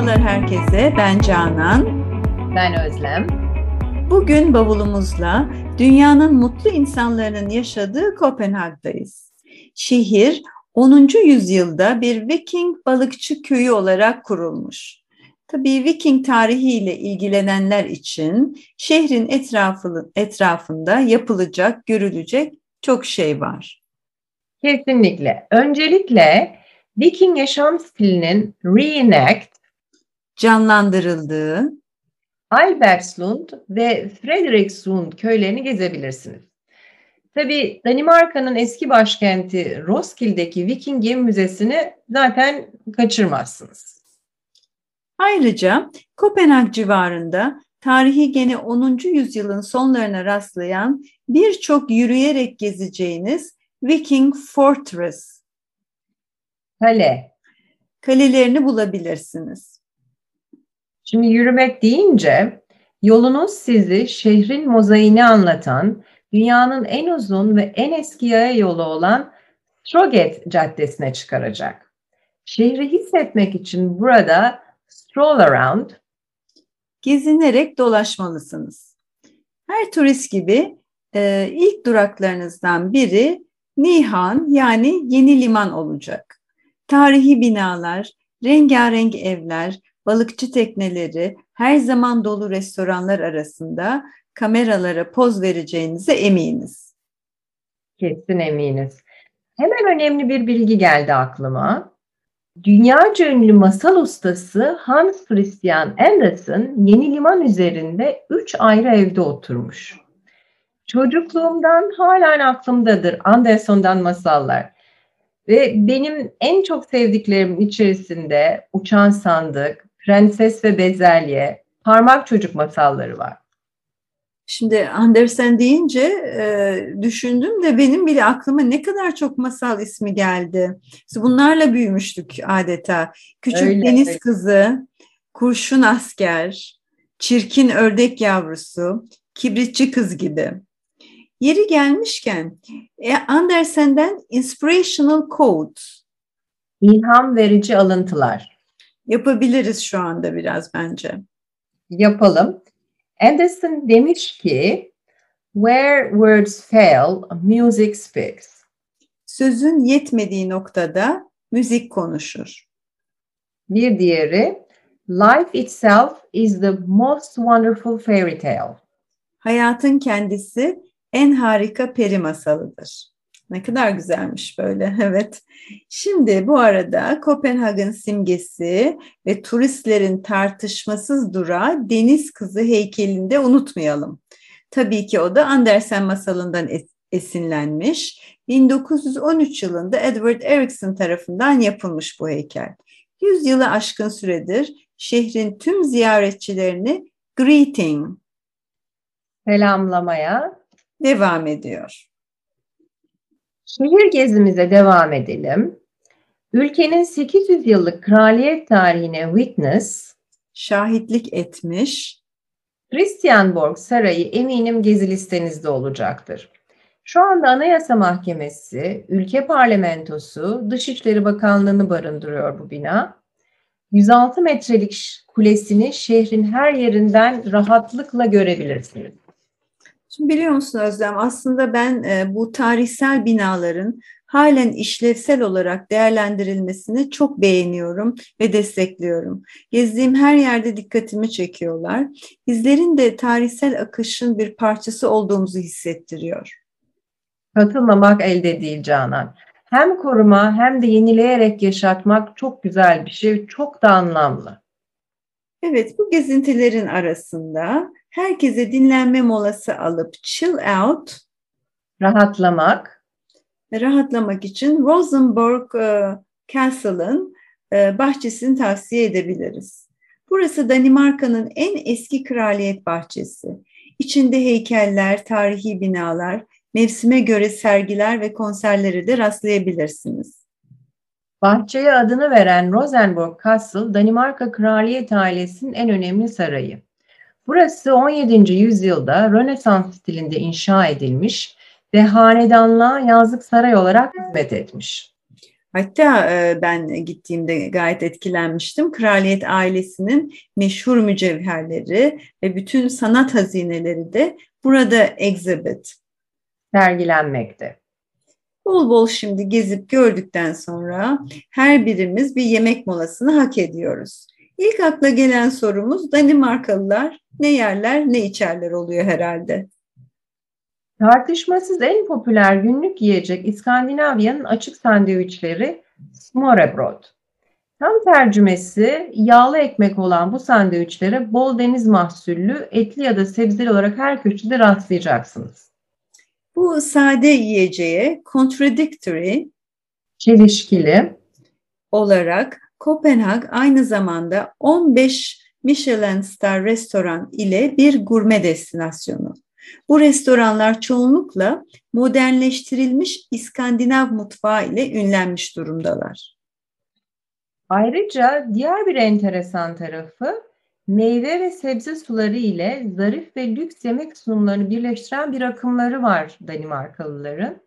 Merhabalar herkese, ben Canan. Ben Özlem. Bugün bavulumuzla dünyanın mutlu insanların yaşadığı Kopenhag'dayız. Şehir 10. yüzyılda bir Viking balıkçı köyü olarak kurulmuş. Tabii Viking tarihiyle ilgilenenler için şehrin etrafı, etrafında yapılacak, görülecek çok şey var. Kesinlikle. Öncelikle Viking yaşam stilinin reenact, canlandırıldığı Albertslund ve Frederiksund köylerini gezebilirsiniz. Tabi Danimarka'nın eski başkenti Roskilde'deki Viking Gemi Müzesi'ni zaten kaçırmazsınız. Ayrıca Kopenhag civarında tarihi gene 10. yüzyılın sonlarına rastlayan birçok yürüyerek gezeceğiniz Viking Fortress Kale. Kalelerini bulabilirsiniz. Şimdi yürümek deyince yolunuz sizi şehrin mozaiğini anlatan dünyanın en uzun ve en eski yaya yolu olan Stroget Caddesi'ne çıkaracak. Şehri hissetmek için burada stroll around gezinerek dolaşmalısınız. Her turist gibi e, ilk duraklarınızdan biri Nihan yani Yeni Liman olacak. Tarihi binalar, rengarenk evler, balıkçı tekneleri, her zaman dolu restoranlar arasında kameralara poz vereceğinize eminiz. Kesin eminiz. Hemen önemli bir bilgi geldi aklıma. Dünyaca ünlü masal ustası Hans Christian Andersen Yeni Liman üzerinde üç ayrı evde oturmuş. Çocukluğumdan halen aklımdadır Anderson'dan masallar. Ve benim en çok sevdiklerim içerisinde Uçan Sandık, Prenses ve Bezelye, Parmak Çocuk masalları var. Şimdi Andersen deyince e, düşündüm de benim bile aklıma ne kadar çok masal ismi geldi. Bunlarla büyümüştük adeta. Küçük öyle, Deniz öyle. Kızı, Kurşun Asker, Çirkin Ördek Yavrusu, Kibritçi Kız gibi. Yeri gelmişken e, Andersen'den Inspirational Quote. İlham verici alıntılar. Yapabiliriz şu anda biraz bence. Yapalım. Anderson demiş ki, Where words fail, music speaks. Sözün yetmediği noktada müzik konuşur. Bir diğeri, Life itself is the most wonderful fairy tale. Hayatın kendisi en harika peri masalıdır. Ne kadar güzelmiş böyle, evet. Şimdi bu arada Kopenhag'ın simgesi ve turistlerin tartışmasız durağı Deniz Kızı heykelinde unutmayalım. Tabii ki o da Andersen masalından esinlenmiş. 1913 yılında Edward Erickson tarafından yapılmış bu heykel. 100 yılı aşkın süredir şehrin tüm ziyaretçilerini greeting selamlamaya devam ediyor. Şehir gezimize devam edelim. Ülkenin 800 yıllık kraliyet tarihine witness, şahitlik etmiş. Christianborg Sarayı eminim gezi listenizde olacaktır. Şu anda Anayasa Mahkemesi, Ülke Parlamentosu, Dışişleri Bakanlığı'nı barındırıyor bu bina. 106 metrelik kulesini şehrin her yerinden rahatlıkla görebilirsiniz. Şimdi biliyor musun Özlem aslında ben e, bu tarihsel binaların halen işlevsel olarak değerlendirilmesini çok beğeniyorum ve destekliyorum. Gezdiğim her yerde dikkatimi çekiyorlar. Bizlerin de tarihsel akışın bir parçası olduğumuzu hissettiriyor. Katılmamak elde değil Canan. Hem koruma hem de yenileyerek yaşatmak çok güzel bir şey, çok da anlamlı. Evet, bu gezintilerin arasında herkese dinlenme molası alıp chill out, rahatlamak, rahatlamak için Rosenborg e, Castle'ın e, bahçesini tavsiye edebiliriz. Burası Danimarka'nın en eski kraliyet bahçesi. İçinde heykeller, tarihi binalar, mevsime göre sergiler ve konserleri de rastlayabilirsiniz. Bahçeye adını veren Rosenborg Castle, Danimarka kraliyet ailesinin en önemli sarayı. Burası 17. yüzyılda Rönesans stilinde inşa edilmiş ve hanedanlığa yazlık saray olarak hizmet etmiş. Hatta e, ben gittiğimde gayet etkilenmiştim. Kraliyet ailesinin meşhur mücevherleri ve bütün sanat hazineleri de burada exhibit. Sergilenmekte. Bol bol şimdi gezip gördükten sonra her birimiz bir yemek molasını hak ediyoruz. İlk akla gelen sorumuz Danimarkalılar ne yerler ne içerler oluyor herhalde. Tartışmasız en popüler günlük yiyecek İskandinavya'nın açık sandviçleri smørrebrød. Tam tercümesi yağlı ekmek olan bu sandviçlere bol deniz mahsullü, etli ya da sebzeli olarak her köşede rastlayacaksınız. Bu sade yiyeceğe contradictory çelişkili olarak Kopenhag aynı zamanda 15 Michelin Star restoran ile bir gurme destinasyonu. Bu restoranlar çoğunlukla modernleştirilmiş İskandinav mutfağı ile ünlenmiş durumdalar. Ayrıca diğer bir enteresan tarafı meyve ve sebze suları ile zarif ve lüks yemek sunumlarını birleştiren bir akımları var Danimarkalıların.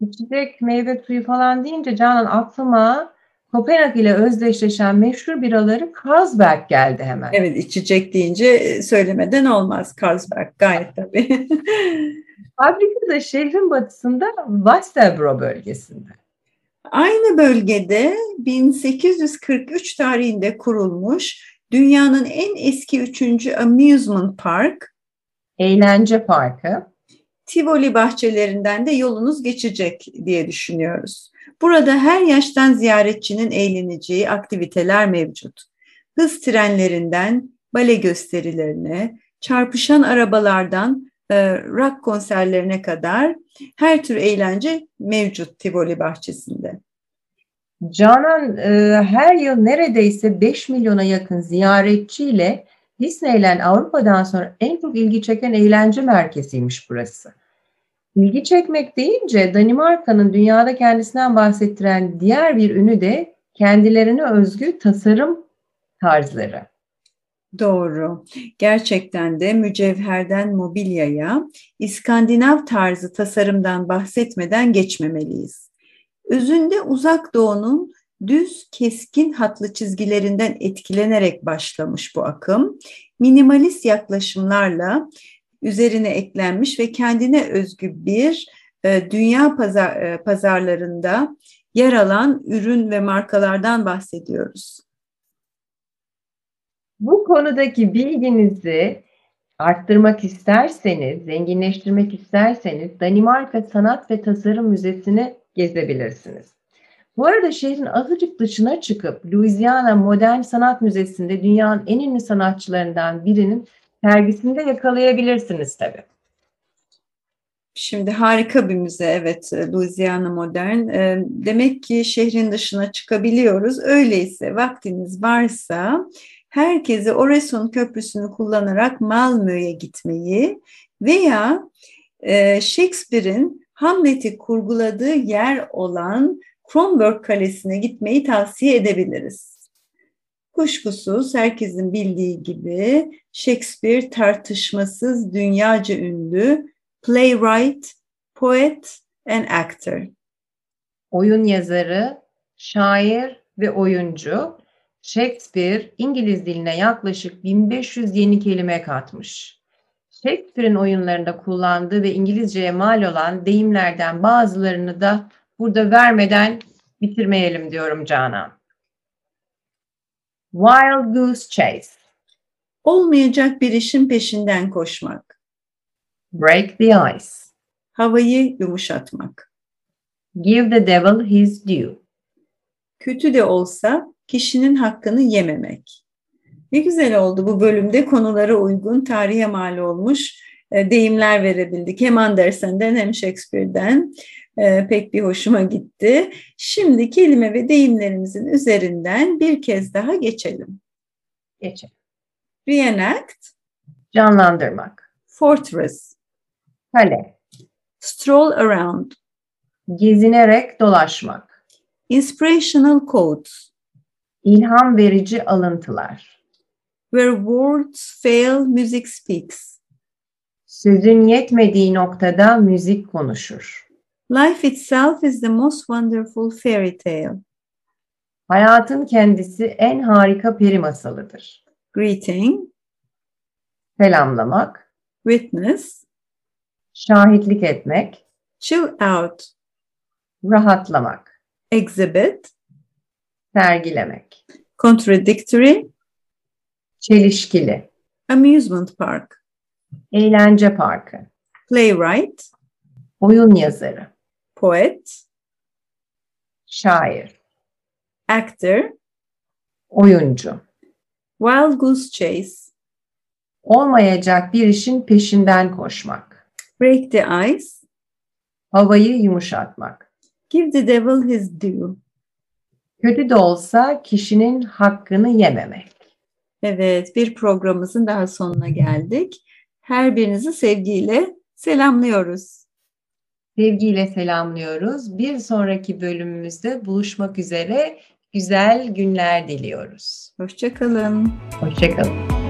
İçecek meyve suyu falan deyince Canan aklıma Kopenhag ile özdeşleşen meşhur biraları Carlsberg geldi hemen. Evet içecek deyince e, söylemeden olmaz Carlsberg gayet tabii. Fabrika da şehrin batısında Westerbro bölgesinde. Aynı bölgede 1843 tarihinde kurulmuş dünyanın en eski üçüncü amusement park. Eğlence parkı. Tivoli bahçelerinden de yolunuz geçecek diye düşünüyoruz. Burada her yaştan ziyaretçinin eğleneceği aktiviteler mevcut. Hız trenlerinden bale gösterilerine, çarpışan arabalardan e, rock konserlerine kadar her tür eğlence mevcut Tivoli bahçesinde. Canan e, her yıl neredeyse 5 milyona yakın ziyaretçiyle Disneyland Avrupa'dan sonra en çok ilgi çeken eğlence merkeziymiş burası. İlgi çekmek deyince Danimarka'nın dünyada kendisinden bahsettiren diğer bir ünü de kendilerine özgü tasarım tarzları. Doğru. Gerçekten de mücevherden mobilyaya İskandinav tarzı tasarımdan bahsetmeden geçmemeliyiz. Özünde uzak doğunun düz keskin hatlı çizgilerinden etkilenerek başlamış bu akım. Minimalist yaklaşımlarla üzerine eklenmiş ve kendine özgü bir e, dünya pazar, e, pazarlarında yer alan ürün ve markalardan bahsediyoruz. Bu konudaki bilginizi arttırmak isterseniz, zenginleştirmek isterseniz Danimarka Sanat ve Tasarım Müzesi'ni gezebilirsiniz. Bu arada şehrin azıcık dışına çıkıp Louisiana Modern Sanat Müzesi'nde dünyanın en ünlü sanatçılarından birinin sergisinde yakalayabilirsiniz tabii. Şimdi harika bir müze evet Louisiana Modern. Ee, demek ki şehrin dışına çıkabiliyoruz. Öyleyse vaktiniz varsa herkese Oreson Köprüsü'nü kullanarak Malmö'ye gitmeyi veya e, Shakespeare'in Hamlet'i kurguladığı yer olan Kronborg Kalesi'ne gitmeyi tavsiye edebiliriz. Kuşkusuz herkesin bildiği gibi Shakespeare tartışmasız dünyaca ünlü playwright, poet and actor. Oyun yazarı, şair ve oyuncu. Shakespeare İngiliz diline yaklaşık 1500 yeni kelime katmış. Shakespeare'in oyunlarında kullandığı ve İngilizceye mal olan deyimlerden bazılarını da burada vermeden bitirmeyelim diyorum Canan. Wild goose chase. Olmayacak bir işin peşinden koşmak. Break the ice. Havayı yumuşatmak. Give the devil his due. Kötü de olsa kişinin hakkını yememek. Ne güzel oldu bu bölümde konulara uygun tarihe mal olmuş e, deyimler verebildik. Hem Andersen'den hem Shakespeare'den e, pek bir hoşuma gitti. Şimdi kelime ve deyimlerimizin üzerinden bir kez daha geçelim. Geçelim. Reenact. Canlandırmak. Fortress. Kale. Stroll around. Gezinerek dolaşmak. Inspirational quotes. İlham verici alıntılar. Where words fail, music speaks. Sözün yetmediği noktada müzik konuşur. Life itself is the most wonderful fairy tale. Hayatın kendisi en harika peri masalıdır. Greeting, Selamlamak, witness, şahitlik etmek, chill out, rahatlamak, exhibit, sergilemek, contradictory, çelişkili, amusement park, eğlence parkı, playwright, oyun yazarı, poet, şair, actor, oyuncu. wild goose chase, Olmayacak bir işin peşinden koşmak, break the ice, havayı yumuşatmak. give the devil his due. Kötü de olsa kişinin hakkını yememek. Evet, bir programımızın daha sonuna geldik. Her birinizi sevgiyle selamlıyoruz. Sevgiyle selamlıyoruz. Bir sonraki bölümümüzde buluşmak üzere güzel günler diliyoruz. Hoşçakalın. Hoşçakalın.